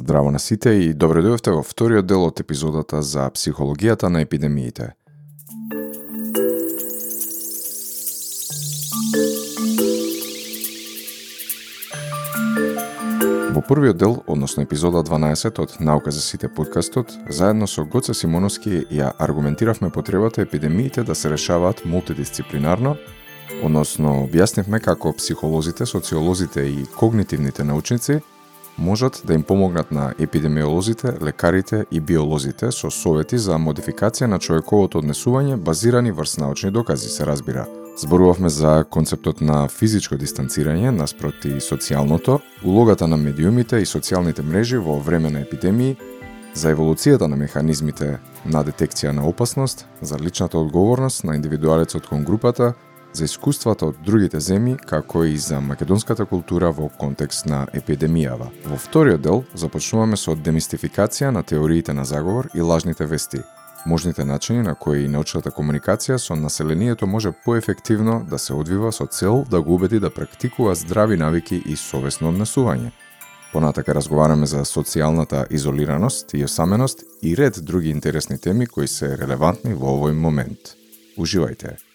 Здраво на сите и добро дојдовте во вториот дел од епизодата за психологијата на епидемиите. Во првиот дел, односно епизода 12 од Наука за сите подкастот, заедно со Гоце Симоновски ја аргументиравме потребата епидемиите да се решаваат мултидисциплинарно, односно објаснивме како психолозите, социолозите и когнитивните научници можат да им помогнат на епидемиолозите, лекарите и биолозите со совети за модификација на човековото однесување базирани врз научни докази, се разбира. Зборувавме за концептот на физичко дистанцирање наспроти социјалното, улогата на медиумите и социјалните мрежи во време на епидемии, за еволуцијата на механизмите на детекција на опасност, за личната одговорност на индивидуалецот кон групата за искуствата од другите земји, како и за македонската култура во контекст на епидемијава. Во вториот дел започнуваме со демистификација на теориите на заговор и лажните вести, можните начини на кои научната комуникација со населението може поефективно да се одвива со цел да го убеди да практикува здрави навики и совесно однесување. Понатака разговараме за социјалната изолираност и осаменост и ред други интересни теми кои се релевантни во овој момент. Уживајте!